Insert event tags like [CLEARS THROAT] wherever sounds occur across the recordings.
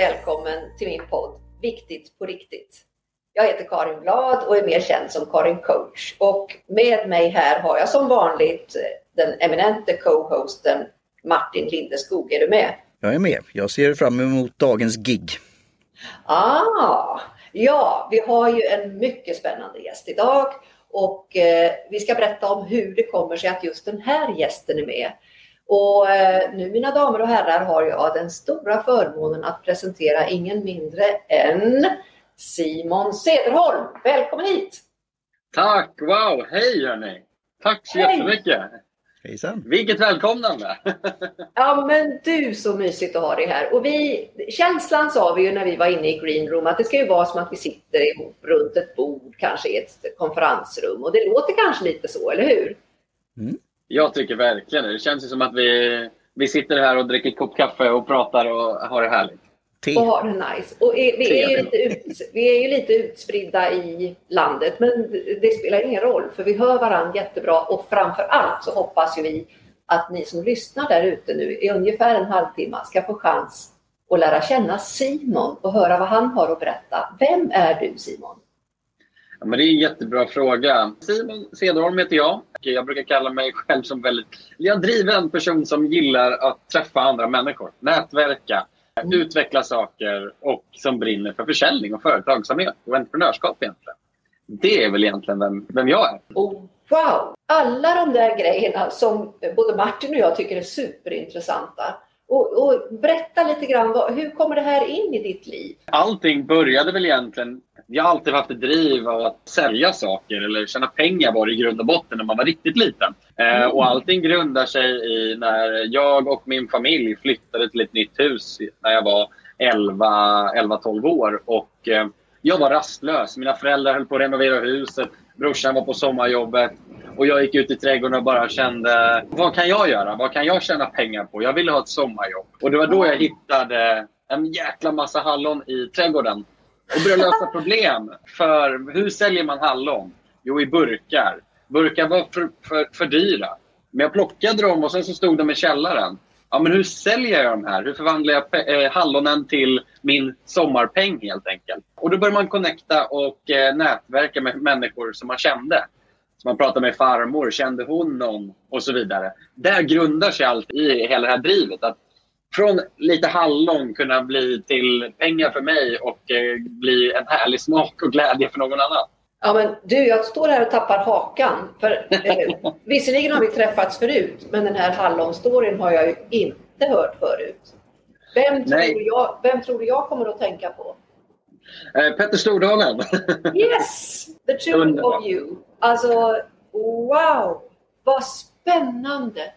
välkommen till min podd Viktigt på riktigt. Jag heter Karin Blad och är mer känd som Karin Coach. Och med mig här har jag som vanligt den eminente co-hosten Martin Lindeskog. Är du med? Jag är med. Jag ser fram emot dagens gig. Ah, ja, vi har ju en mycket spännande gäst idag och eh, vi ska berätta om hur det kommer sig att just den här gästen är med. Och eh, nu mina damer och herrar har jag den stora förmånen att presentera ingen mindre än Simon Cederholm. Välkommen hit! Tack! Wow! Hej hörni! Tack så Hej. jättemycket! Hejsan! Vilket välkomnande! [LAUGHS] ja men du så mysigt att ha dig här. Och vi, känslan sa vi ju när vi var inne i Green Room att det ska ju vara som att vi sitter ihop runt ett bord, kanske i ett konferensrum. Och det låter kanske lite så, eller hur? Mm. Jag tycker verkligen det. Det känns ju som att vi, vi sitter här och dricker kopp kaffe och pratar och har det härligt. Te. Och har det nice. Och är, vi, är ju lite ut, vi är ju lite utspridda i landet men det spelar ingen roll för vi hör varandra jättebra och framför allt så hoppas ju vi att ni som lyssnar där ute nu i ungefär en halvtimme ska få chans att lära känna Simon och höra vad han har att berätta. Vem är du Simon? Ja, men det är en jättebra fråga. Simon Cederholm heter jag. Jag brukar kalla mig själv som väldigt jag driven person som gillar att träffa andra människor, nätverka, mm. utveckla saker och som brinner för försäljning och företagsamhet och entreprenörskap egentligen. Det är väl egentligen vem, vem jag är. Oh, wow! Alla de där grejerna som både Martin och jag tycker är superintressanta. Och, och, berätta lite grann, vad, hur kommer det här in i ditt liv? Allting började väl egentligen jag har alltid haft ett driv av att sälja saker eller tjäna pengar var det i grund och botten när man var riktigt liten. Eh, mm. och allting grundar sig i när jag och min familj flyttade till ett nytt hus när jag var 11-12 år. Och, eh, jag var rastlös. Mina föräldrar höll på att renovera huset. Brorsan var på sommarjobbet. Och jag gick ut i trädgården och bara kände, vad kan jag göra? Vad kan jag tjäna pengar på? Jag ville ha ett sommarjobb. Och det var då jag hittade en jäkla massa hallon i trädgården och började lösa problem. För hur säljer man hallon? Jo, i burkar. Burkar var för, för, för dyra. Men jag plockade dem och sen så stod de i källaren. Ja, men hur säljer jag de här? Hur förvandlar jag eh, hallonen till min sommarpeng helt enkelt? Och då börjar man connecta och eh, nätverka med människor som man kände. Så man pratade med farmor, kände hon någon? Och så vidare. Där grundar sig allt i hela det här drivet. Att från lite hallon kunna bli till pengar för mig och eh, bli en härlig smak och glädje för någon annan. Ja, men du, jag står här och tappar hakan. För, eh, visserligen har vi träffats förut, men den här hallonstoryn har jag ju inte hört förut. Vem tror, jag, vem tror du jag kommer att tänka på? Eh, Petter Stordalen. yes! The two of you. Alltså, wow! Vad spännande!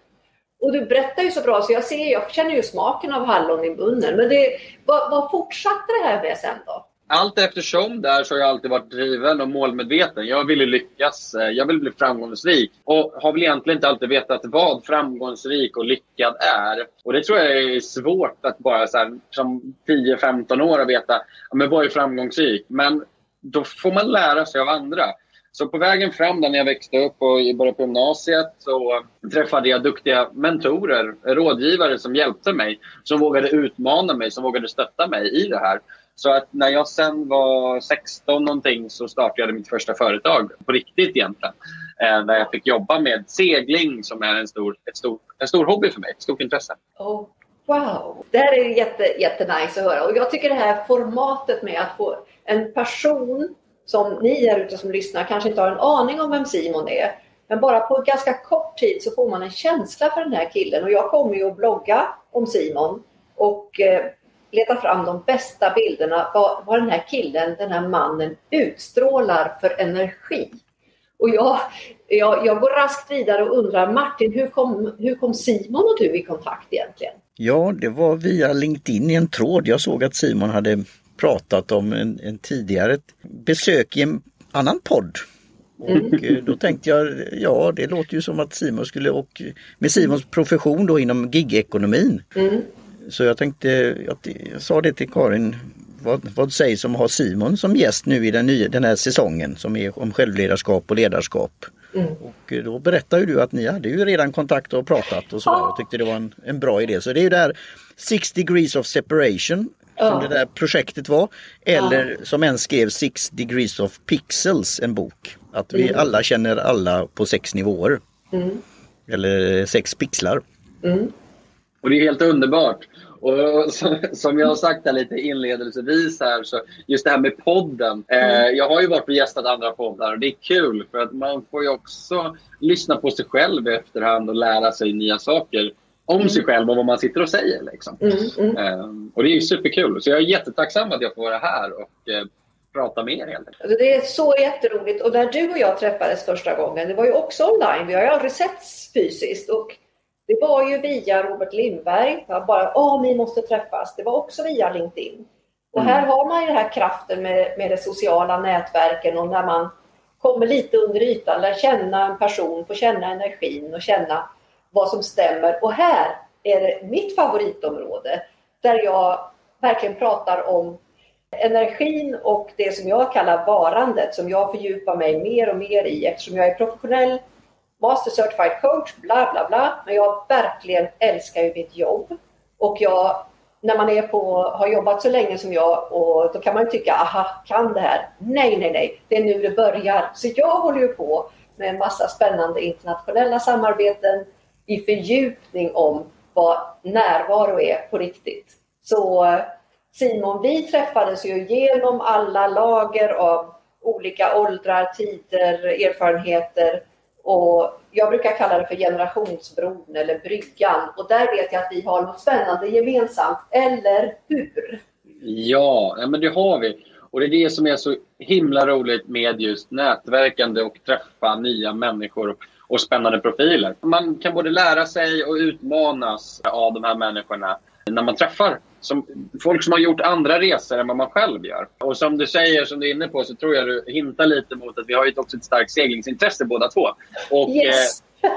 Och du berättar ju så bra så jag ser, jag känner ju smaken av hallon i munnen. Men det, vad, vad fortsatte det här med sen då? Allt eftersom där så har jag alltid varit driven och målmedveten. Jag ville lyckas. Eh, jag vill bli framgångsrik. Och har väl egentligen inte alltid vetat vad framgångsrik och lyckad är. Och det tror jag är svårt att bara så här, som 10-15 år att veta men vad är framgångsrik. Men då får man lära sig av andra. Så på vägen fram när jag växte upp och började på gymnasiet så träffade jag duktiga mentorer, rådgivare som hjälpte mig, som vågade utmana mig, som vågade stötta mig i det här. Så att när jag sen var 16 någonting så startade jag mitt första företag på riktigt egentligen. Eh, där jag fick jobba med segling som är en stor, ett stor, en stor hobby för mig, ett stort intresse. Oh, wow! Det här är jätte, jättenice att höra och jag tycker det här formatet med att få en person som ni här ute som lyssnar kanske inte har en aning om vem Simon är. Men bara på ganska kort tid så får man en känsla för den här killen och jag kommer ju att blogga om Simon och eh, leta fram de bästa bilderna vad, vad den här killen, den här mannen utstrålar för energi. Och jag, jag, jag går raskt vidare och undrar Martin, hur kom, hur kom Simon och du i kontakt egentligen? Ja, det var via LinkedIn i en tråd. Jag såg att Simon hade pratat om en, en tidigare besök i en annan podd. Och mm. eh, då tänkte jag, ja det låter ju som att Simon skulle, och med Simons profession då inom gigekonomin. Mm. Så jag tänkte, jag, jag, sa det till Karin, vad, vad sägs om att ha Simon som gäst nu i den, nya, den här säsongen som är om självledarskap och ledarskap. Mm. Och eh, då berättade du att ni hade ju redan kontakt och pratat och så. Jag tyckte det var en, en bra idé. Så det är ju det här Six degrees of separation som det där projektet var. Eller som en skrev Six Degrees of Pixels, en bok. Att vi mm. alla känner alla på sex nivåer. Mm. Eller sex pixlar. Mm. Och det är helt underbart. Och som jag har sagt här lite inledningsvis här, så just det här med podden. Eh, mm. jag har ju varit och gästat andra poddar och det är kul för att man får ju också lyssna på sig själv i efterhand och lära sig nya saker om mm. sig själv och vad man sitter och säger. Liksom. Mm, mm. Eh, och det är ju superkul. Så jag är jättetacksam att jag får vara här och eh, prata med er helt enkelt. Det är så jätteroligt. Och när du och jag träffades första gången, det var ju också online. Vi har ju aldrig setts fysiskt. Och det var ju via Robert Lindberg. Jag bara, åh, ni måste träffas. Det var också via LinkedIn. Och mm. här har man ju den här kraften med, med de sociala nätverken och när man kommer lite under ytan, lär känna en person, får känna energin och känna vad som stämmer. Och här är det mitt favoritområde där jag verkligen pratar om energin och det som jag kallar varandet som jag fördjupar mig mer och mer i eftersom jag är professionell Master Certified Coach, bla bla bla. Men jag verkligen älskar ju mitt jobb. Och jag, när man är på, har jobbat så länge som jag, och då kan man ju tycka, aha, kan det här? Nej, nej, nej, det är nu det börjar. Så jag håller ju på med en massa spännande internationella samarbeten i fördjupning om vad närvaro är på riktigt. Så Simon, vi träffades ju genom alla lager av olika åldrar, tider, erfarenheter och jag brukar kalla det för generationsbron eller bryggan. Och där vet jag att vi har något spännande gemensamt, eller hur? Ja, men det har vi. Och det är det som är så himla roligt med just nätverkande och träffa nya människor och spännande profiler. Man kan både lära sig och utmanas av de här människorna när man träffar som, folk som har gjort andra resor än vad man själv gör. Och som du säger, som du är inne på, så tror jag du hintar lite mot att vi har ju också ett starkt seglingsintresse båda två. Och, yes. eh,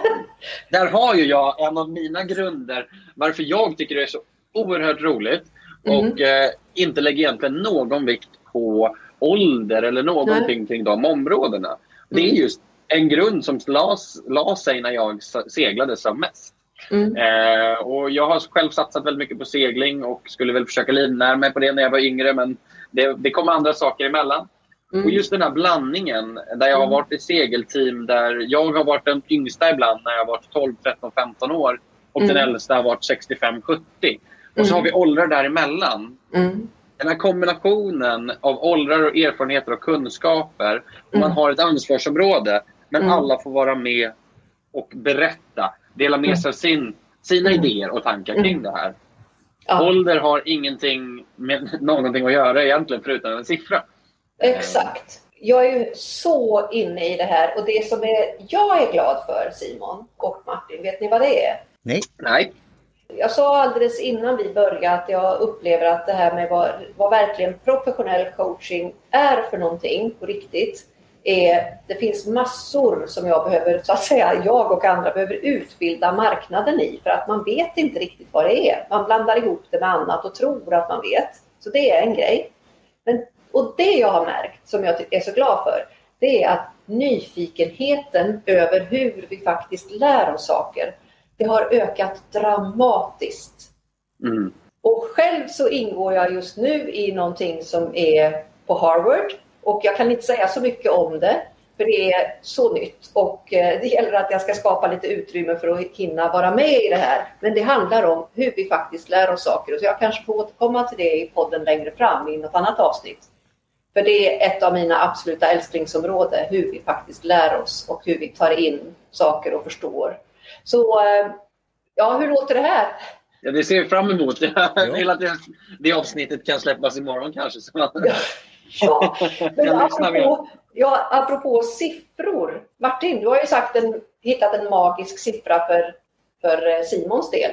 där har ju jag en av mina grunder varför jag tycker det är så oerhört roligt mm. och eh, inte lägger egentligen någon vikt på ålder eller någonting Nej. kring de områdena. Det är mm. just en grund som la sig när jag seglade som mest. Mm. Eh, och jag har själv satsat väldigt mycket på segling och skulle väl försöka livnära mig på det när jag var yngre men det, det kom andra saker emellan. Mm. Och just den här blandningen där jag har mm. varit i segelteam där jag har varit den yngsta ibland när jag har varit 12, 13, 15 år och den mm. äldsta har varit 65, 70. Och så har vi mm. åldrar däremellan. Mm. Den här kombinationen av åldrar och erfarenheter och kunskaper. Och man har ett ansvarsområde men alla får vara med och berätta dela med sig av sin, sina mm. idéer och tankar kring mm. det här. Ja. Ålder har ingenting med [LAUGHS] någonting att göra egentligen förutom en siffra. Exakt. Jag är ju så inne i det här och det som är, jag är glad för Simon och Martin, vet ni vad det är? Nej. Nej. Jag sa alldeles innan vi började att jag upplever att det här med vad, vad verkligen professionell coaching är för någonting på riktigt är, det finns massor som jag behöver, så att säga, jag och andra behöver utbilda marknaden i för att man vet inte riktigt vad det är. Man blandar ihop det med annat och tror att man vet. Så det är en grej. Men, och det jag har märkt, som jag är så glad för, det är att nyfikenheten över hur vi faktiskt lär oss saker, det har ökat dramatiskt. Mm. Och själv så ingår jag just nu i någonting som är på Harvard och jag kan inte säga så mycket om det, för det är så nytt. Och eh, det gäller att jag ska skapa lite utrymme för att hinna vara med i det här. Men det handlar om hur vi faktiskt lär oss saker. Så jag kanske får återkomma till det i podden längre fram i något annat avsnitt. För det är ett av mina absoluta älsklingsområden, hur vi faktiskt lär oss och hur vi tar in saker och förstår. Så eh, ja, hur låter det här? Ja, det ser vi fram emot. Jag vill att det, det avsnittet kan släppas imorgon kanske. Så ja. Ja, men apropå, ja, apropå siffror. Martin, du har ju sagt en, hittat en magisk siffra för, för eh, Simons del.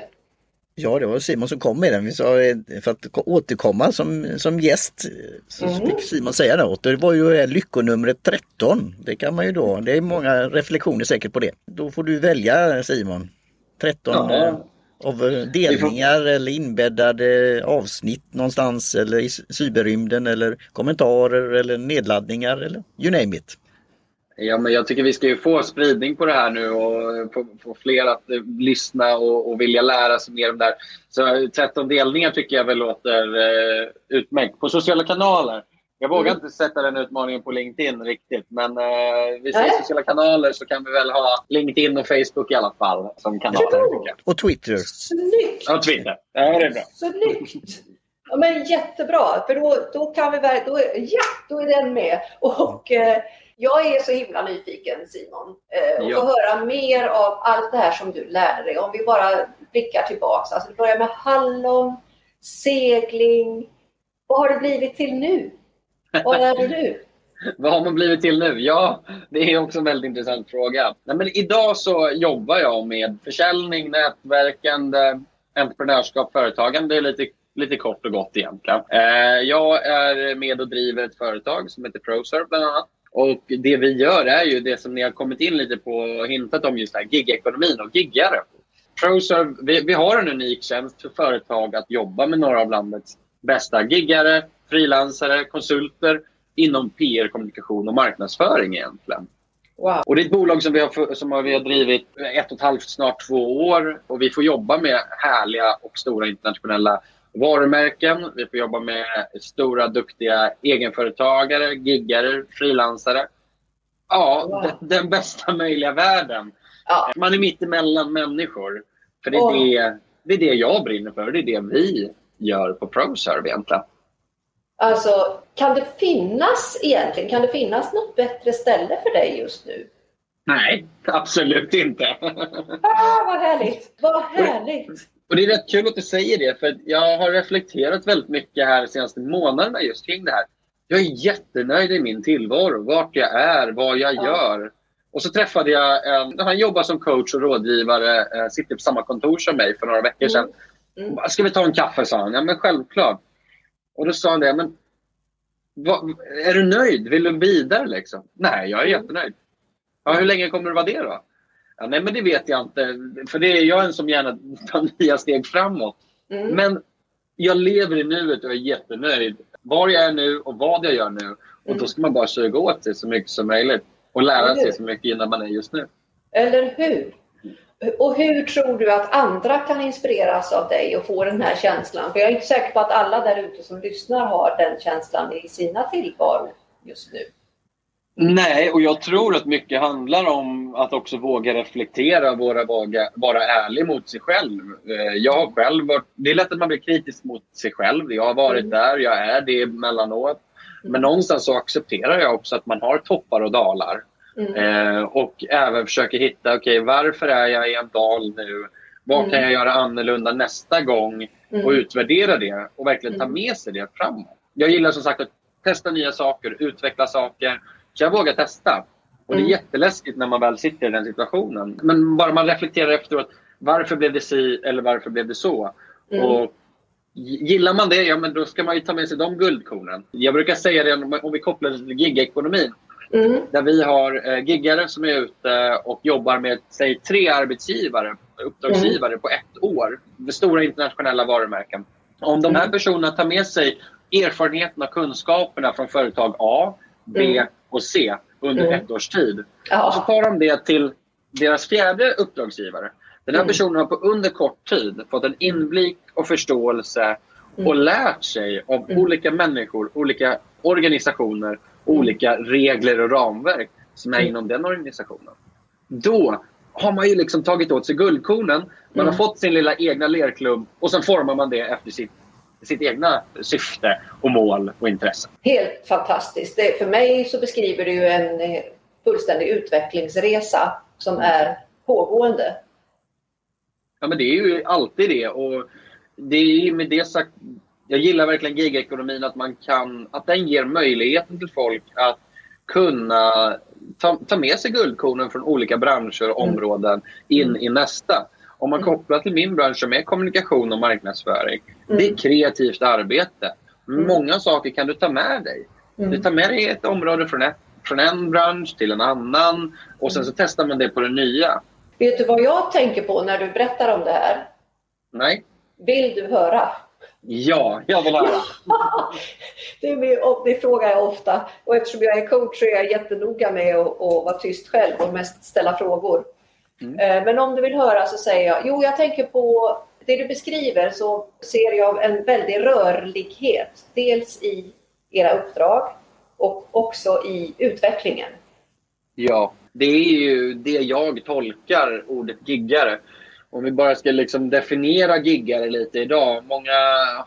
Ja, det var Simon som kom med den. Vi sa eh, för att återkomma som, som gäst så mm. fick Simon säga det åt. Det var ju lyckonumret 13. Det kan man ju då, det är många reflektioner säkert på det. Då får du välja Simon. 13 ja av eh, delningar får... eller inbäddade avsnitt någonstans eller i cyberrymden eller kommentarer eller nedladdningar eller you name it. Ja, men jag tycker vi ska ju få spridning på det här nu och få, få fler att eh, lyssna och, och, vilja lära sig mer om det här. Så 13 delningar tycker jag väl låter eh, utmärkt. På sociala kanaler. Jag vågar mm. inte sätta den utmaningen på LinkedIn riktigt, men eh, vi ser sociala kanaler så kan vi väl ha LinkedIn och Facebook i alla fall som kanaler. Och Twitter. Snyggt! Och Twitter. Ja, det är bra. Snyggt! Ja, men jättebra, för då, då kan vi då, ja, då är den med. Och eh, jag är så himla nyfiken Simon eh, och ja. få höra mer av allt det här som du lärde dig. Om vi bara blickar tillbaks. Alltså, det börjar med hallon, segling. Vad har det blivit till nu? Vad lär [LAUGHS] du? Vad har man blivit till nu? Ja, det är också en väldigt intressant fråga. Nej, men idag så jobbar jag med försäljning, nätverkande, entreprenörskap, företagande. Det är lite lite kort och gott egentligen. Eh, jag är med och driver ett företag som heter ProServe bland annat. Och det vi gör är ju det som ni har kommit in lite på och hintat om just här gigekonomin och giggare. ProServe, vi, vi har en unik tjänst för företag att jobba med några av landets bästa giggare, frilansare, konsulter inom PR, kommunikation och marknadsföring egentligen. Wow. Och det är ett bolag som vi, har, som vi har drivit ett och ett halvt, snart två år. Och vi får jobba med härliga och stora internationella varumärken. Vi får jobba med stora, duktiga egenföretagare, giggare, frilansare. Ja, wow. den, den, bästa möjliga världen. Ja. Man är mitt emellan människor. För det är, oh. det, det är det jag brinner för. Det är det vi gör på ProServe egentligen. Alltså, kan det finnas egentligen, kan det finnas något bättre ställe för dig just nu? Nej, absolut inte. [LAUGHS] ah, vad härligt! Vad härligt! Och Det är rätt kul att du säger det, för jag har reflekterat väldigt mycket här de senaste månaderna just kring det här. Jag är jättenöjd i min tillvaro, vart jag är, vad jag ja. gör. Och så träffade jag en, han jobbar som coach och rådgivare, eh, sitter på samma kontor som mig för några veckor sedan. Mm. Mm. Ska vi ta en kaffe, sa han. Ja, men självklart. Och då sa han det, men vad, är du nöjd? Vill du vidare liksom? Nej, jag är jättenöjd. Ja, hur länge kommer du vara det då? Ja, nej, men det vet jag inte. För det är jag en som gärna tar [LAUGHS] nya steg framåt. Mm. Men jag lever i nuet och är jättenöjd. Var jag är nu och vad jag gör nu. Och mm. då ska man bara suga åt sig så mycket som möjligt. Och lära sig så mycket innan man är just nu. Eller hur? Och hur tror du att andra kan inspireras av dig och få den här känslan? För jag är inte säker på att alla där ute som lyssnar har den känslan i sina tillvaro just nu. Nej, och jag tror att mycket handlar om att också våga reflektera, våga, våga vara ärlig mot sig själv. Eh, jag har själv varit, det är lätt att man blir kritisk mot sig själv. Jag har varit mm. där, jag är det emellanåt. Mm. Men någonstans så accepterar jag också att man har toppar och dalar. Mm. Eh, och även försöker hitta, okej okay, varför är jag i en dal nu? Vad mm. kan jag göra annorlunda nästa gång? Mm. Och utvärdera det och verkligen ta mm. med sig det framåt. Jag gillar som sagt att testa nya saker, utveckla saker så jag vågar testa. Och det är mm. jätteläskigt när man väl sitter i den situationen. Men bara man reflekterar efteråt. Varför blev det si eller varför blev det så? Mm. Och Gillar man det, ja men då ska man ju ta med sig de guldkornen. Jag brukar säga det om vi kopplar det till gigekonomin. Mm. Där vi har eh, giggare som är ute och jobbar med säg, tre arbetsgivare, uppdragsgivare mm. på ett år. Stora internationella varumärken. Om de här mm. personerna tar med sig erfarenheterna och kunskaperna från företag A, B mm och C under mm. ett års tid. Ja. Och så tar de det till deras fjärde uppdragsgivare. Den här personen har på under kort tid fått en inblick och förståelse och lärt sig av olika människor, olika organisationer. Olika regler och ramverk som är mm. inom den organisationen. Då har man ju liksom tagit åt sig guldkornen. Man har fått sin lilla egna lerklubb och sen formar man det efter sitt sitt egna syfte och mål och intresse. Helt fantastiskt. Det, för mig så beskriver du en eh, fullständig utvecklingsresa som är pågående. Ja, men det är ju alltid det. Och det är med det sagt, jag gillar verkligen gigekonomin, att, man kan, att den ger möjligheten till folk att kunna ta, ta med sig guldkornen från olika branscher och mm. områden in mm. i nästa. Om man mm. kopplar till min bransch som är kommunikation och marknadsföring. Mm. Det är kreativt arbete. Mm. Många saker kan du ta med dig. Mm. Du tar med dig ett område från, ett, från en bransch till en annan och sen så mm. testar man det på det nya. Vet du vad jag tänker på när du berättar om det här? Nej. Vill du höra? Ja, jag vill höra. [LAUGHS] det, det frågar jag ofta och eftersom jag är coach så är jag jättenoga med att, att vara tyst själv och mest ställa frågor. Mm. Eh, men om du vill höra så säger jag, jo jag tänker på det du beskriver så ser jag en väldig rörlighet. Dels i era uppdrag och också i utvecklingen. Ja, det är ju det jag tolkar ordet giggare. Om vi bara ska liksom definiera giggare lite idag. Många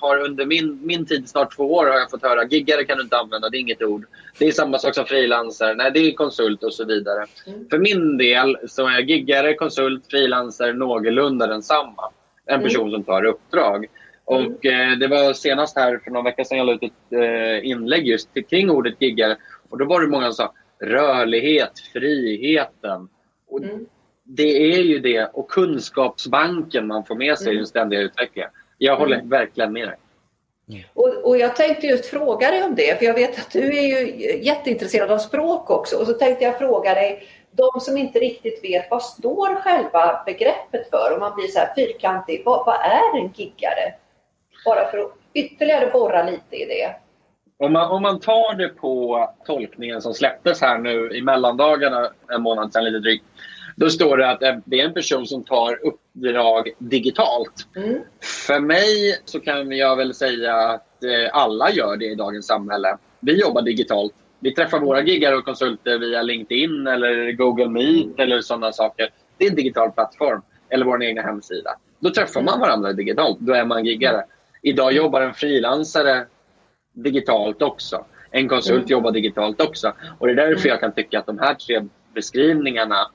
har under min, min tid, snart två år, har jag fått höra giggare kan du inte använda, det är inget ord. Det är samma sak som frilanser, nej det är konsult och så vidare. Mm. För min del så är giggare, konsult, frilanser någorlunda densamma. En person mm. som tar uppdrag. Mm. Och eh, Det var senast här för några veckor sedan jag la ut ett eh, inlägg just kring ordet giggare. Och då var det många som sa rörlighet, friheten. Och mm. Det är ju det. Och kunskapsbanken man får med sig i mm. den ständiga utvecklingen. Jag håller mm. verkligen med dig. Och, och, jag tänkte just fråga dig om det, för jag vet att du är ju jätteintresserad av språk också. Och så tänkte jag fråga dig, de som inte riktigt vet vad står själva begreppet för? Om man blir så här fyrkantig, vad, vad är en giggare? Bara för att ytterligare borra lite i det. Om man, om man tar det på tolkningen som släpptes här nu i mellandagarna, en månad sedan lite drygt. Då står det att det är en person som tar uppdrag digitalt. Mm. För mig så kan jag väl säga att eh, alla gör det i dagens samhälle. Vi jobbar digitalt. Vi träffar våra giggare och konsulter via LinkedIn eller Google Meet mm. eller sådana saker. Det är en digital plattform. Eller vår egna hemsida. Då träffar man varandra digitalt. Då är man giggare. Idag jobbar en frilansare digitalt också. En konsult mm. jobbar digitalt också. Och Det är därför mm. jag kan tycka att de här tre beskrivningarna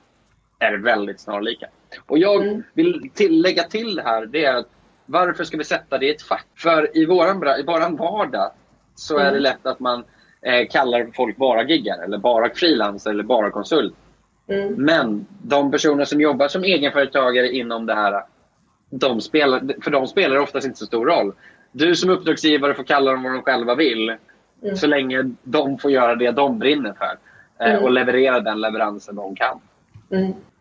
är väldigt snarlika. Och Jag mm. vill tillägga till det här det är att varför ska vi sätta det i ett fack? För i vår i våran vardag så är det mm. lätt att man eh, kallar folk bara giggare eller bara frilansare eller bara konsult. Mm. Men de personer som jobbar som egenföretagare inom det här, de spelar, för de spelar det oftast inte så stor roll. Du som uppdragsgivare får kalla dem vad de själva vill. Mm. Så länge de får göra det de brinner för. Eh, mm. Och leverera den leveransen de kan.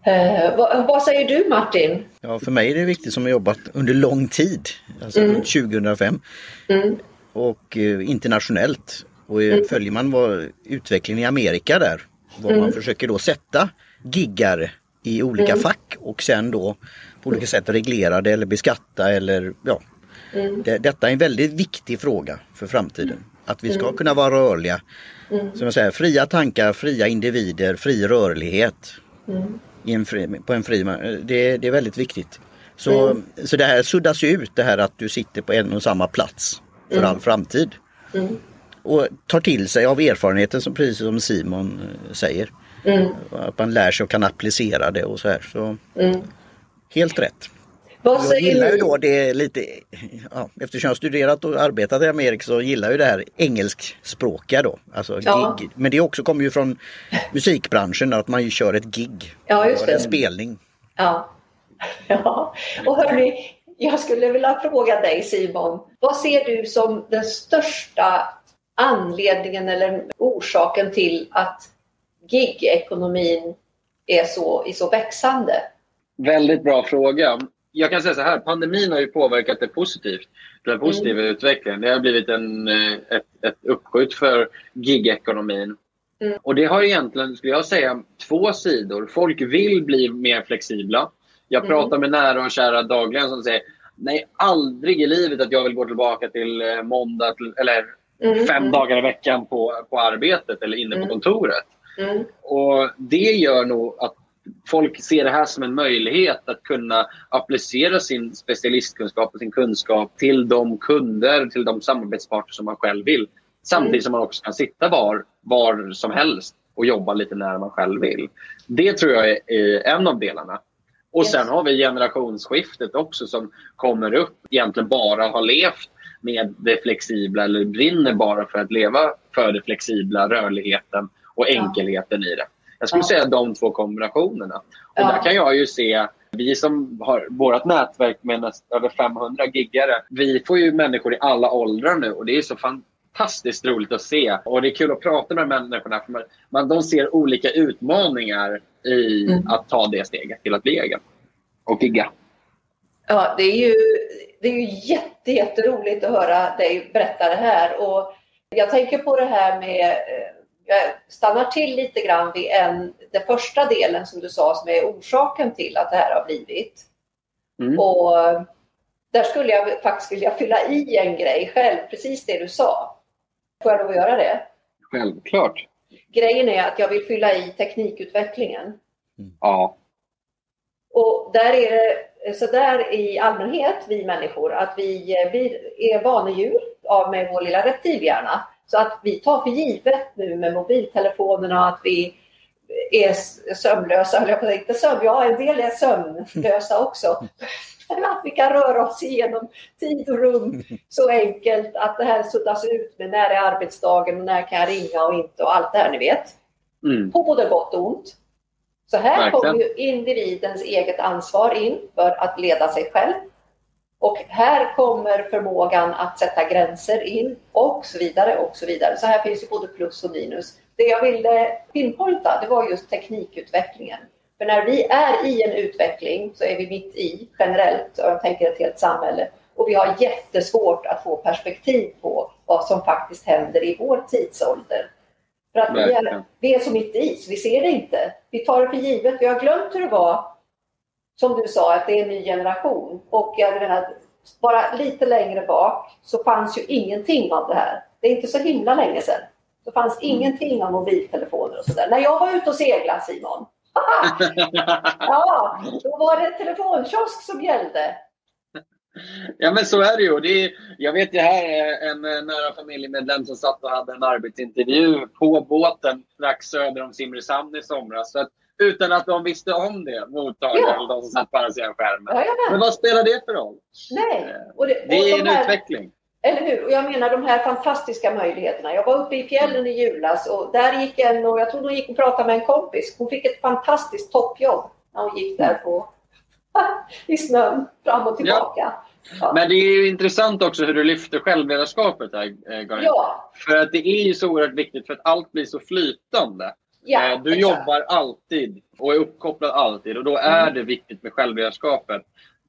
Mm. Eh, vad, vad, säger du Martin? Ja, för mig är det viktigt som har jobbat under lång tid, alltså mm. 2005. Mm. Och eh, internationellt. Och eh, mm. följer man vad utvecklingen i Amerika där, var man försöker då sätta giggar i olika fack och sen då på olika sätt reglera det eller beskatta eller ja, Mm. Det, detta är en väldigt viktig fråga för framtiden. Att vi ska mm. kunna vara rörliga. Mm. Som jag säger, fria tankar, fria individer, fri rörlighet. Mm. En fri, på en fri, det, det är väldigt viktigt. Så, mm. så det här suddas ut det här att du sitter på en och samma plats för mm. all framtid. Och tar till sig av erfarenheten som precis som Simon eh, säger. Att man lär sig och kan applicera det och så här. Så, Helt rätt. Vad jag gillar ju då det lite, ja, eftersom jag studerat och arbetat i Amerika så gillar ju det här engelskspråkiga då. Alltså ja. gig. Men det också kommer ju från musikbranschen att man ju kör ett gig. Ja, just det. En spelning. Ja. [LAUGHS] ja. Och hörni, jag skulle vilja fråga dig Simon. Vad ser du som den största anledningen eller orsaken till att gigekonomin är så, är så växande? Väldigt bra fråga jag kan säga så här, pandemin har ju påverkat det positivt. Den positiva mm. utvecklingen. Det har blivit en, eh, ett, ett uppskjut för gigekonomin. Mm. Och det har egentligen, skulle jag säga, två sidor. Folk vill bli mer flexibla. Jag mm. pratar med nära och kära dagligen som säger Nej, aldrig i livet att jag vill gå tillbaka till eh, måndag till, eller mm. fem mm. dagar i veckan på, på arbetet eller inne på mm. kontoret. Och Det gör nog att folk ser det här som en möjlighet att kunna applicera sin specialistkunskap och sin kunskap till de kunder, till de samarbetspartner som man själv vill. Samtidigt mm. som man också kan sitta var, var som helst och jobba lite när man själv vill. Det tror jag är en av delarna. Och sen har vi generationsskiftet också som kommer upp, egentligen bara har levt med det flexibla eller brinner bara för att leva för det flexibla, rörligheten och enkelheten i det. Jag skulle ja. säga de två kombinationerna. Och ja. Där kan jag ju se, vi som har vårt nätverk med näst, över 500 giggare, vi får ju människor i alla åldrar nu och det är så fantastiskt roligt att se. Och det är kul att prata med människorna för man, de ser olika utmaningar i mm. att ta det steget till att bli egen och gigga. Ja, det är ju det är ju jätte, jätteroligt att höra dig berätta det här. Och jag tänker på det här med, eh, jag stannar till lite grann vid en, den första delen som du sa som är orsaken till att det här har blivit. Mm. Och där skulle jag faktiskt vilja fylla i en grej själv, precis det du sa. Får jag lov att göra det? Självklart. Grejen är att jag vill fylla i teknikutvecklingen. Mm. Ja. Och där är det så där i allmänhet, vi människor, att vi, vi är vanedjur av med vår lilla reptilhjärna. Så att vi tar för givet nu med mobiltelefonerna att vi är sömnlösa, eller jag inte sömn, ja en del är sömnlösa också. att vi kan röra oss igenom tid och rum så enkelt att det här suddas ut med när är arbetsdagen och när kan jag ringa och inte och allt det här ni vet. Mm. På både gott och ont. Så här kommer ju individens eget ansvar in för att leda sig själv. Och här kommer förmågan att sätta gränser in och så vidare och så vidare. Så här finns ju både plus och minus. Det jag ville pinpointa det var just teknikutvecklingen. För när vi är i en utveckling så är vi mitt i generellt, och jag tänker ett helt samhälle. Och vi har jättesvårt att få perspektiv på vad som faktiskt händer i vår tidsålder. För att vi är, vi är så mitt i, så vi ser det inte. Vi tar det för givet. Vi har glömt hur det var, som du sa, att det är en ny generation. Och jag menar, bara lite längre bak så fanns ju ingenting av det här. Det är inte så himla länge sedan. Det fanns mm. ingenting av mobiltelefoner och sådär. När jag var ute och seglade Simon, [LAUGHS] ja, då var det telefonkiosk som gällde. Ja men så är det ju. Det är, jag vet ju här en nära familjemedlem som satt och hade en arbetsintervju på båten strax söder om Simrishamn i somras. Så att, utan att de visste om det, mottagaren, ja. de som satt på andra sidan skärmen. Ja, men vad spelar det för roll? Nej. Eh, och det, och det är de en här, utveckling. Eller hur? Och jag menar de här fantastiska möjligheterna. Jag var uppe i fjällen i julas och där gick en, och jag tror hon gick och pratade med en kompis. Hon fick ett fantastiskt toppjobb när hon gick där på, [LAUGHS] i snön fram och tillbaka. Ja. Ja. Men det är intressant också hur du lyfter självledarskapet här, eh, Karin. Ja. För att det är ju så oerhört viktigt för att allt blir så flytande. Ja, eh, du exakt. jobbar alltid och är uppkopplad alltid och då är mm. det viktigt med självledarskapet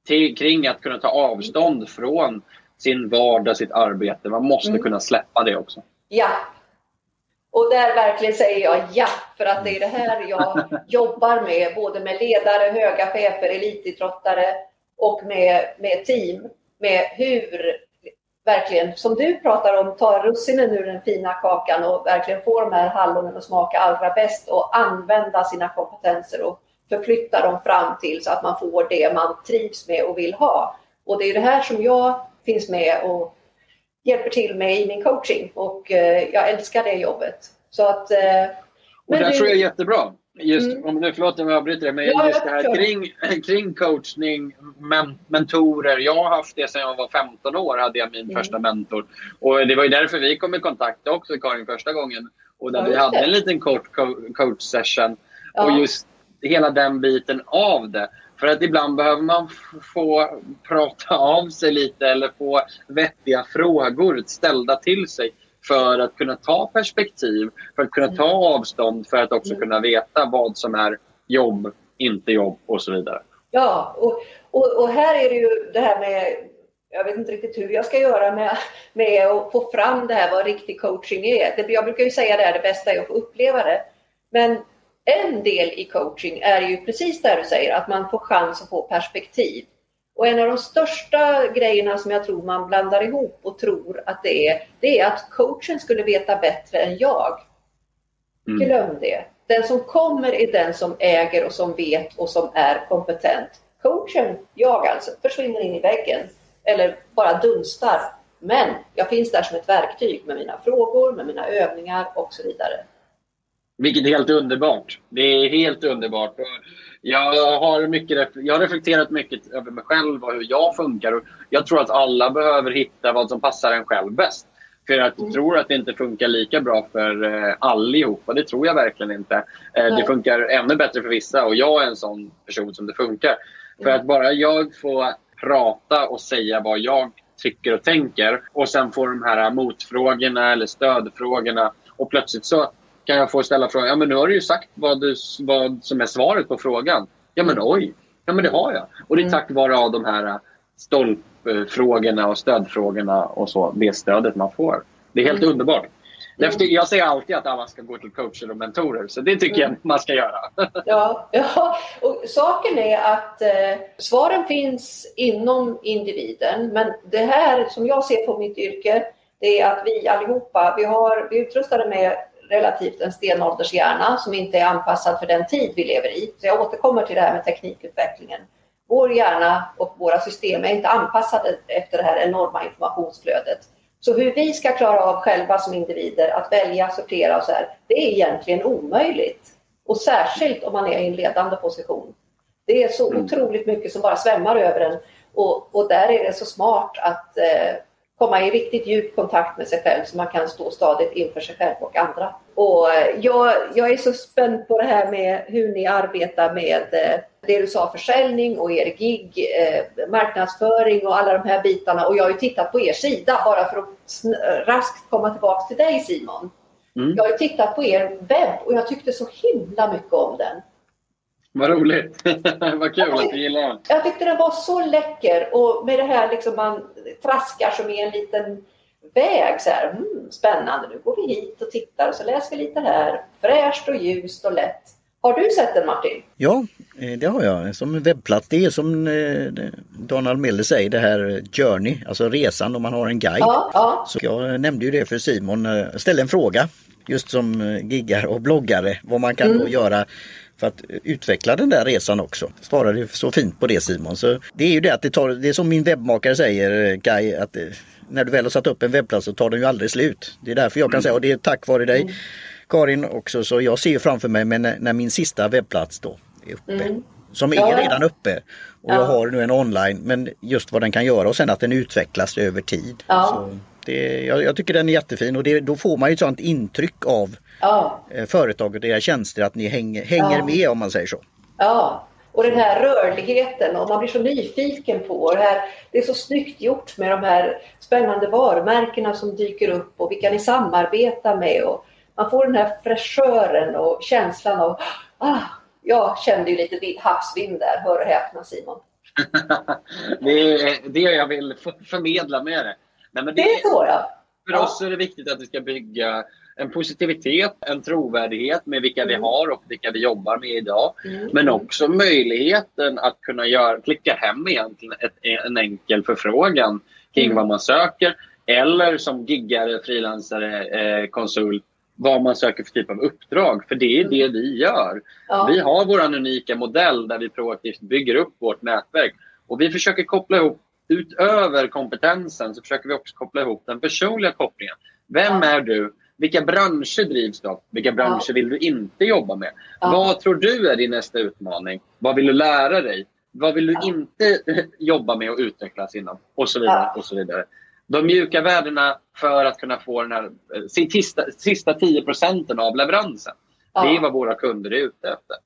till, kring att kunna ta avstånd från sin vardag, sitt arbete. Man måste mm. kunna släppa det också. Ja. Och där verkligen säger jag ja, för att det är det här jag [LAUGHS] jobbar med, både med ledare, höga chefer, elitidrottare och med, med team. Med hur verkligen, som du pratar om, ta russinen ur den fina kakan och verkligen få de här hallonen att smaka allra bäst och använda sina kompetenser och förflytta dem fram till så att man får det man trivs med och vill ha. Och det är det här som jag finns med och hjälper till med i min coaching och eh, jag älskar det jobbet. Så att, eh, och det du... tror jag är jättebra. Just, mm. om nu, förlåt om jag avbryter det, men ja, just det här kring, [CLEARS THROAT] kring coachning, men, mentorer. Jag har haft det sedan jag var 15 år, hade jag min mm. första mentor. Och det var ju därför vi kom i kontakt också, Karin, första gången. Och där ja, vi hade en liten kort coach session. Ja. Och just hela den biten av det. För att ibland behöver man få prata av sig lite eller få vettiga frågor ställda till sig för att kunna ta perspektiv, för att kunna ta mm. avstånd, för att också mm. kunna veta vad som är jobb, inte jobb och så vidare. Ja, och, och, och här är det ju det här med jag vet inte riktigt hur jag ska göra med, med att få fram det här vad riktig coaching är. jag brukar ju säga det är det bästa är att få uppleva det. Men en del i coaching är ju precis det du säger, att man får chans att få perspektiv. Och en av de största grejerna som jag tror man blandar ihop och tror att det är, det är att coachen skulle veta bättre än jag. Mm. Glöm det. Den som kommer är den som äger och som vet och som är kompetent. Coachen, jag alltså, försvinner in i väggen eller bara dunstar. Men jag finns där som ett verktyg med mina frågor, med mina övningar och så vidare. Vilket är helt underbart. Det är helt underbart. Jag har, mycket, jag har reflekterat mycket över mig själv och hur jag funkar. Jag tror att alla behöver hitta vad som passar en själv bäst. För jag mm. tror att det inte funkar lika bra för eh, allihopa. Det tror jag verkligen inte. Eh, det funkar ännu bättre för vissa och jag är en sån person som det funkar. Mm. För att bara jag får prata och säga vad jag tycker och tänker och sen får de här motfrågorna eller stödfrågorna och plötsligt så kan jag få ställa frågan, ja men nu har du ju sagt vad, du, vad som är svaret på frågan. Ja men mm. oj, ja men det har jag. Och det är mm. tack vare av de här stolpfrågorna och stödfrågorna och så, det stödet man får. Det är helt mm. underbart. Därför, jag säger alltid att alla ska gå till coacher och mentorer, så det tycker mm. jag man ska göra. [LAUGHS] ja, ja, och saken är att eh, svaren finns inom individen, men det här som jag ser på mitt yrke, det är att vi allihopa, vi, har, vi är utrustade med relativt en stenåldershjärna som inte är anpassad för den tid vi lever i. Så jag återkommer till det här med teknikutvecklingen. Vår hjärna och våra system är inte anpassade efter det här enorma informationsflödet. Så hur vi ska klara av själva som individer att välja, sortera och så här, det är egentligen omöjligt. Och särskilt om man är i en ledande position. Det är så mm. otroligt mycket som bara svämmar över en och, och där är det så smart att eh, komma i riktigt djup kontakt med sig själv så man kan stå stadigt inför sig själv och andra. Och jag, jag är så spänd på det här med hur ni arbetar med eh, det du sa, försäljning och er gig, eh, marknadsföring och alla de här bitarna. Och jag har ju tittat på er sida bara för att raskt komma tillbaka till dig Simon. Mm. Jag har ju tittat på er webb och jag tyckte så himla mycket om den. Vad roligt! [LAUGHS] Vad kul att du gillar den. Jag tyckte den var så läcker och med det här liksom man traskar som i en liten väg. Så här, mm, spännande, nu går vi hit och tittar och så läser vi lite här. Fräscht och ljust och lätt. Har du sett den Martin? Ja, eh, det har jag. Som webbplats. Det är som eh, Donald Miller säger, det här Journey, alltså resan om man har en guide. Ja, ja. Så jag nämnde ju det för Simon, ställde en fråga just som giggar och bloggare, vad man kan mm. göra för att utveckla den där resan också. Svarade så fint på det Simon. Så det är ju det att det tar, det är som min webbmakare säger Guy, att när du väl har satt upp en webbplats så tar den ju aldrig slut. Det är därför jag kan mm. säga, och det är tack vare dig mm. Karin också, så jag ser framför mig men när, när min sista webbplats då är uppe. Mm. Som är ja. redan uppe och ja. jag har nu en online men just vad den kan göra och sen att den utvecklas över tid. Ja. Det, jag, jag, tycker den är jättefin och det, då får man ju ett sånt intryck av ja. Eh, företaget och deras tjänster att ni hänger, hänger med om man säger så. Ja, och den här rörligheten och man blir så nyfiken på det här. Det är så snyggt gjort med de här spännande varumärkena som dyker upp och vilka ni samarbetar med. Och man får den här fräschören och känslan av ah, jag kände ju lite havsvind där, hör och häpna Simon. [LAUGHS] det är det jag vill förmedla med det. Nej, men det, det är så ja. För oss är det viktigt att vi ska bygga en positivitet, en trovärdighet med vilka mm. vi har och vilka vi jobbar med idag. Mm. Men också möjligheten att kunna göra, klicka hem egentligen ett, en enkel förfrågan kring mm. vad man söker. Eller som giggare, frilansare, eh, konsult, vad man söker för typ av uppdrag. För det är det mm. vi gör. Ja. Vi har vår unika modell där vi proaktivt bygger upp vårt nätverk. Och vi försöker koppla ihop utöver kompetensen så försöker vi också koppla ihop den personliga kopplingen. Vem är du? Vilka branscher drivs du av? Vilka branscher ja. vill du inte jobba med? Ja. Vad tror du är din nästa utmaning? Vad vill du lära dig? Vad vill du ja. inte [LAUGHS] jobba med och utvecklas inom? Och så vidare. Och så vidare. De mjuka värdena för att kunna få den här eh, sista, sista 10 procenten av leveransen. Det är vad våra kunder är ute efter.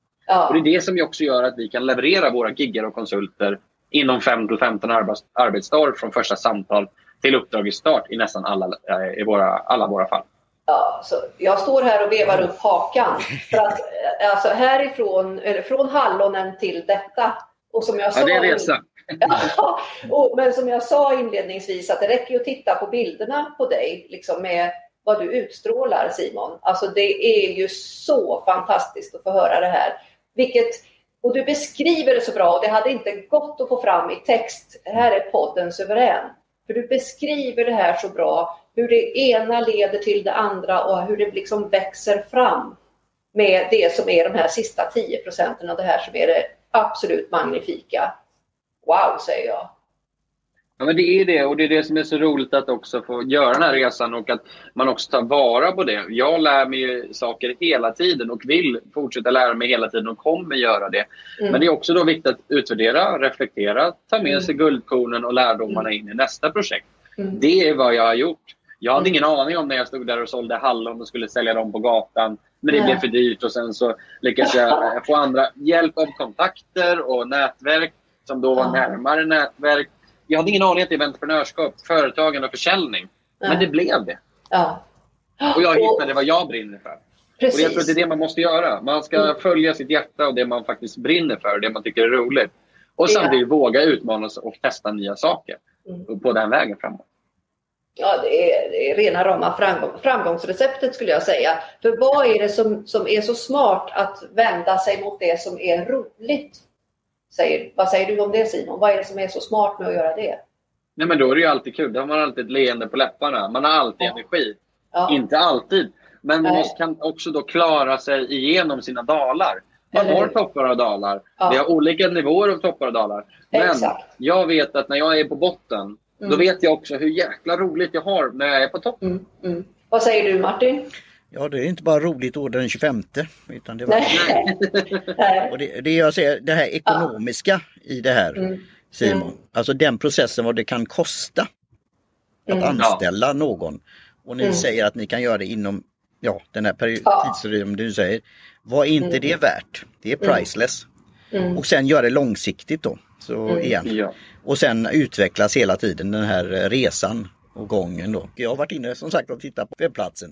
Och Det är det som också gör att vi kan leverera våra giggar och konsulter inom 5 15 arbetsdagar från första samtal till uppdragets start i nästan alla, eh, i våra, alla våra fall. Ja, så jag står här och vevar upp hakan. För att, eh, alltså härifrån, från hallonen till detta. Och som jag sa, ja, det är resa. [LAUGHS] Ja, och, men som jag sa inledningsvis att det räcker att titta på bilderna på dig liksom med vad du utstrålar Simon. Alltså det är ju så fantastiskt att få höra det här. Vilket, och du beskriver det så bra och det hade inte gått att få fram i text. Här är podden suverän. För du beskriver det här så bra hur det ena leder till det andra och hur det liksom växer fram med det som är de här sista 10 procenten och det här som är det absolut magnifika. Wow, säger jag. Ja, men det är det och det är det som är så roligt att också få göra den här resan och att man också tar vara på det. Jag lär mig saker hela tiden och vill fortsätta lära mig hela tiden och kommer göra det. Mm. Men det är också då viktigt att utvärdera, reflektera, ta med mm. sig guldkornen och lärdomarna in i nästa projekt. Mm. Det är vad jag har gjort. Jag hade ingen aning om när jag stod där och sålde hallon och skulle sälja dem på gatan. Men det blev för dyrt och sen så lyckades jag få andra hjälp av kontakter och nätverk som då var närmare nätverk. Jag hade ingen aning att det var entreprenörskap, företagande och försäljning. Men det blev det. Ja. Och jag hittade vad jag brinner för. Precis. Och jag tror att det är det man måste göra. Man ska mm. följa sitt hjärta och det man faktiskt brinner för, det man tycker är roligt. Och samtidigt våga utmana sig och testa nya saker mm. på den vägen framåt. Ja, det är, det är rena rama framgång, framgångsreceptet skulle jag säga. För vad är det som, som är så smart att vända sig mot det som är roligt? Säger, vad säger du om det Simon? Vad är det som är så smart med att göra det? Nej, men då är det ju alltid kul. Då har man alltid ett leende på läpparna. Man har alltid ja. energi. Ja. Inte alltid. Men man måste, kan också då klara sig igenom sina dalar. Man har toppar och dalar. Ja. Vi har olika nivåer av toppar och dalar. Men Exakt. jag vet att när jag är på botten, mm. då vet jag också hur jäkla roligt jag har när jag är på toppen. Mm. Mm. Vad säger du Martin? Ja, det är inte bara roligt år den 25. Utan det, var... Och det, det jag säger, det här ekonomiska ja. i det här mm. Simon. Mm. Alltså den processen vad det kan kosta att mm. anställa någon. Och ni mm. säger att ni kan göra det inom ja, den här ja. tidsrymden du säger. Vad är inte mm. det värt? Det är priceless. Mm. Och sen göra det långsiktigt då. Så mm. igen. Ja. Och sen utvecklas hela tiden den här resan och gången då. Jag har varit inne som sagt och tittat på webbplatsen.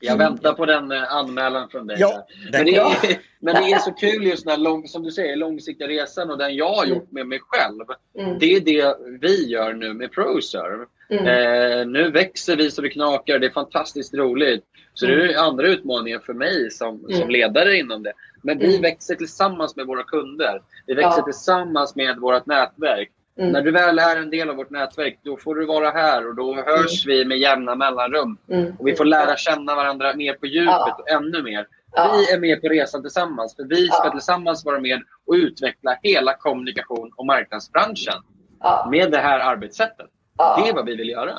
Jag väntar på den eh, anmälan från dig. Ja, men, det är, [LAUGHS] men det är så kul just den lång, som du säger, långsiktiga resan och den jag har gjort med mig själv. Mm. Det är det vi gör nu med ProServe. Mm. Eh, nu växer vi så det knakar, det är fantastiskt roligt. Så mm. det är andra utmaningar för mig som, mm. som ledare inom det. Men vi mm. växer tillsammans med våra kunder. Vi växer ja. tillsammans med vårt nätverk. Mm. När du väl är en del av vårt nätverk, då får du vara här och då hörs mm. vi med jämna mellanrum. Mm. Och vi får lära känna varandra mer på djupet ja. och ännu mer. Ja. Vi är med på resan tillsammans, för vi ska ja. tillsammans vara med och utveckla hela kommunikation och marknadsbranschen med det här arbetssättet. Det är vad vi vill göra.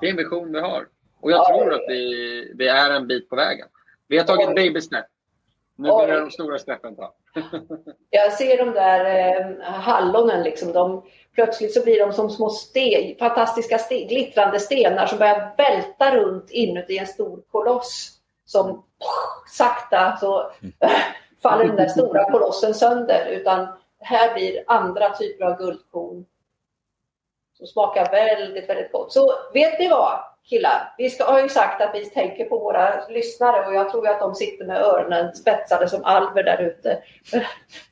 Det är en vision vi har. Och jag tror att vi, vi är en bit på vägen. Vi har tagit baby step. Nu börjar de stora steppen ta jag ser de där eh, hallonen, liksom, de, plötsligt så blir de som små sten, fantastiska sten, glittrande stenar som börjar välta runt inuti en stor koloss. Som poh, sakta så [LAUGHS] faller den där stora kolossen sönder. Utan här blir andra typer av guldkorn som smakar väldigt, väldigt gott. Så vet ni vad? Killar. Vi ska, har ju sagt att vi tänker på våra lyssnare och jag tror att de sitter med öronen spetsade som alver där ute [LAUGHS]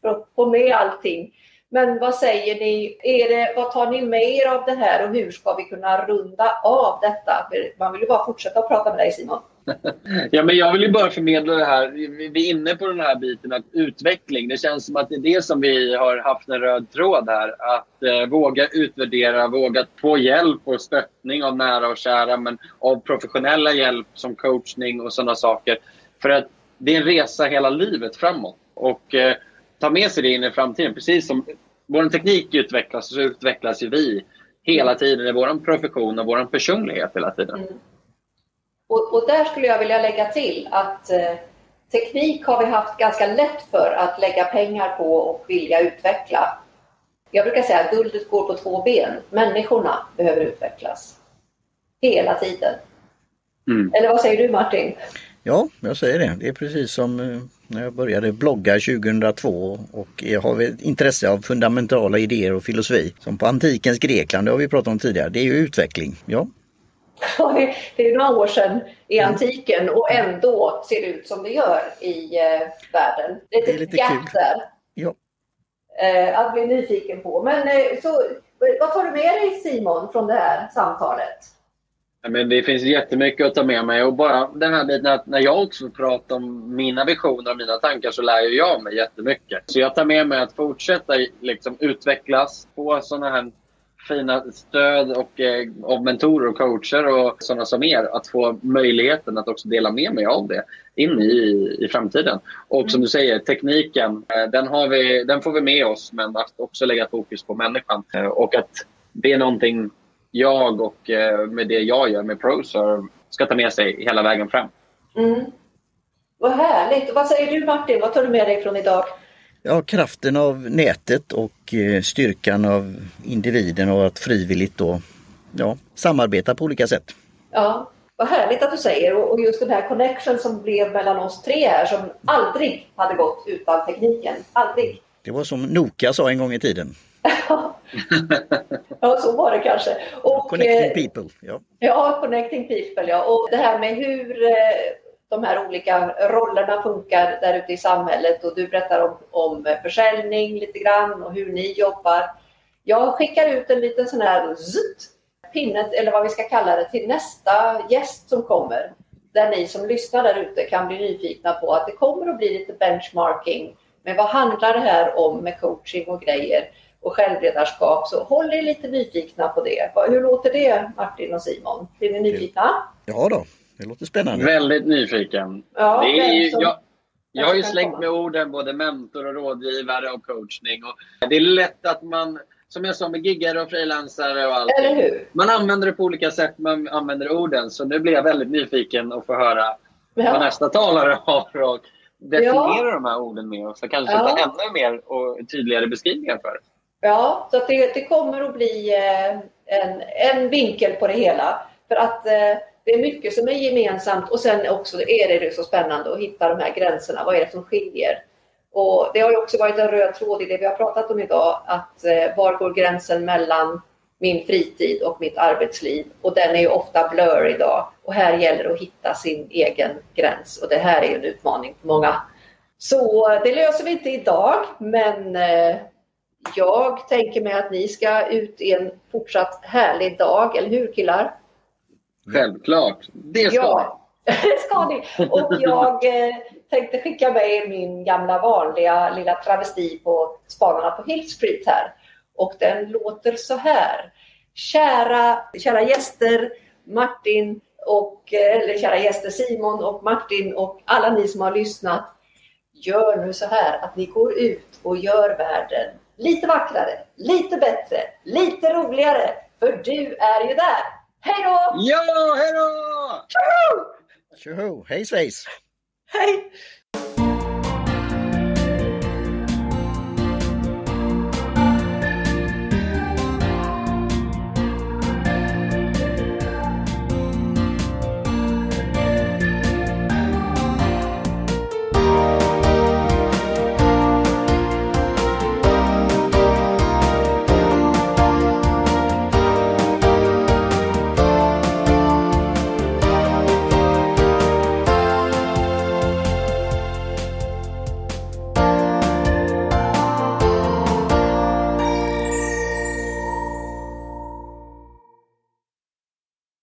för att få med allting. Men vad säger ni? Är det, vad tar ni med er av det här och hur ska vi kunna runda av detta? För man vill ju bara fortsätta att prata med dig Simon. [LAUGHS] Ja, men jag vill ju bara förmedla det här. Vi är inne på den här biten att utveckling. Det känns som att det är det som vi har haft en röd tråd här. Att eh, våga utvärdera, våga få hjälp och stöttning av nära och kära men av professionella hjälp som coachning och sådana saker. För att det är en resa hela livet framåt. Och eh, ta med sig det in i framtiden. Precis som vår teknik utvecklas så utvecklas ju vi hela tiden i vår profession och vår personlighet hela tiden. Mm. Och, och, där skulle jag vilja lägga till att eh, teknik har vi haft ganska lätt för att lägga pengar på och vilja utveckla. Jag brukar säga att guldet går på två ben. Människorna behöver utvecklas. Hela tiden. Mm. Eller vad säger du Martin? Ja, jag säger det. Det är precis som eh, när jag började blogga 2002 och jag har ett intresse av fundamentala idéer och filosofi. Som på antikens Grekland, det har vi pratat om tidigare, det är ju utveckling. Ja, det är några år sedan i mm. antiken och ändå ser det ut som det gör i eh, världen. Det är, det är lite gap där. Ja. Eh, att bli nyfiken på. Men eh, så, vad tar du med dig Simon från det här samtalet? Ja, men det finns jättemycket att ta med mig och bara den här biten att när jag också pratar om mina visioner och mina tankar så lär jag mig jättemycket. Så jag tar med mig att fortsätta liksom, utvecklas, få sådana här fina stöd och, eh, av mentorer och coacher och sådana som er att få möjligheten att också dela med mig av det in i, i framtiden. Och som du säger, tekniken, eh, den, har vi, den får vi med oss men att också lägga fokus på människan. Eh, och att det är någonting jag och eh, med det jag gör med ProServe ska ta med sig hela vägen fram. Mm. Vad härligt! Vad säger du Martin? Vad tar du med dig från idag? Ja, kraften av nätet och eh, styrkan av individen och att frivilligt då, ja, samarbeta på olika sätt. Ja, vad härligt att du säger och just den här connection som blev mellan oss tre här som aldrig hade gått utan tekniken. Aldrig. Det var som Nokia sa en gång i tiden. [LAUGHS] ja, så var det kanske. Och, connecting eh, people. Ja. ja, connecting people. Ja. Och det här med hur eh, de här olika rollerna funkar där ute i samhället och du berättar om, om försäljning lite grann och hur ni jobbar. Jag skickar ut en liten sån här zzzt, pinnet eller vad vi ska kalla det till nästa gäst som kommer. Där ni som lyssnar där ute kan bli nyfikna på att det kommer att bli lite benchmarking. Men vad handlar det här om med coaching och grejer och självledarskap? Så håll er lite nyfikna på det. Hur låter det Martin och Simon? Blir ni nyfikna? Ja då, det låter spännande. Väldigt nyfiken. Ja, det är ju, jag, jag har ju slängt med orden både mentor och rådgivare och coachning. Och det är lätt att man som jag sa med giggare och frilansare och allt. Man använder det på olika sätt, man använder orden. Så nu blir jag väldigt nyfiken att få höra ja. vad nästa talare har och definiera ja. de här orden med oss. Och kanske ja. ta ännu mer och tydligare beskrivningar för Ja, så det, det, kommer att bli eh, en, en vinkel på det hela. För att eh, det är mycket som är gemensamt och sen också är det så spännande att hitta de här gränserna. Vad är det som skiljer? Och det har ju också varit en röd tråd i det vi har pratat om idag, att eh, var går gränsen mellan min fritid och mitt arbetsliv? Och den är ju ofta blur idag. Och här gäller det att hitta sin egen gräns och det här är ju en utmaning för många. Så eh, det löser vi inte idag, men eh, jag tänker mig att ni ska ut i en fortsatt härlig dag, eller hur killar? Självklart, det ska ja. [LAUGHS] Det ska ni. Och jag eh, tänkte skicka med er min gamla vanliga lilla travesti på Spanarna på Hill Street här. Och den låter så här. Kära, kära gäster, Martin och, eh, eller kära gäster Simon och Martin och alla ni som har lyssnat. Gör nu så här att ni går ut och gör världen lite vackrare, lite bättre, lite roligare. För du är ju där. Hej då! Ja, hej då! Tjoho! Hej svejs! Hej!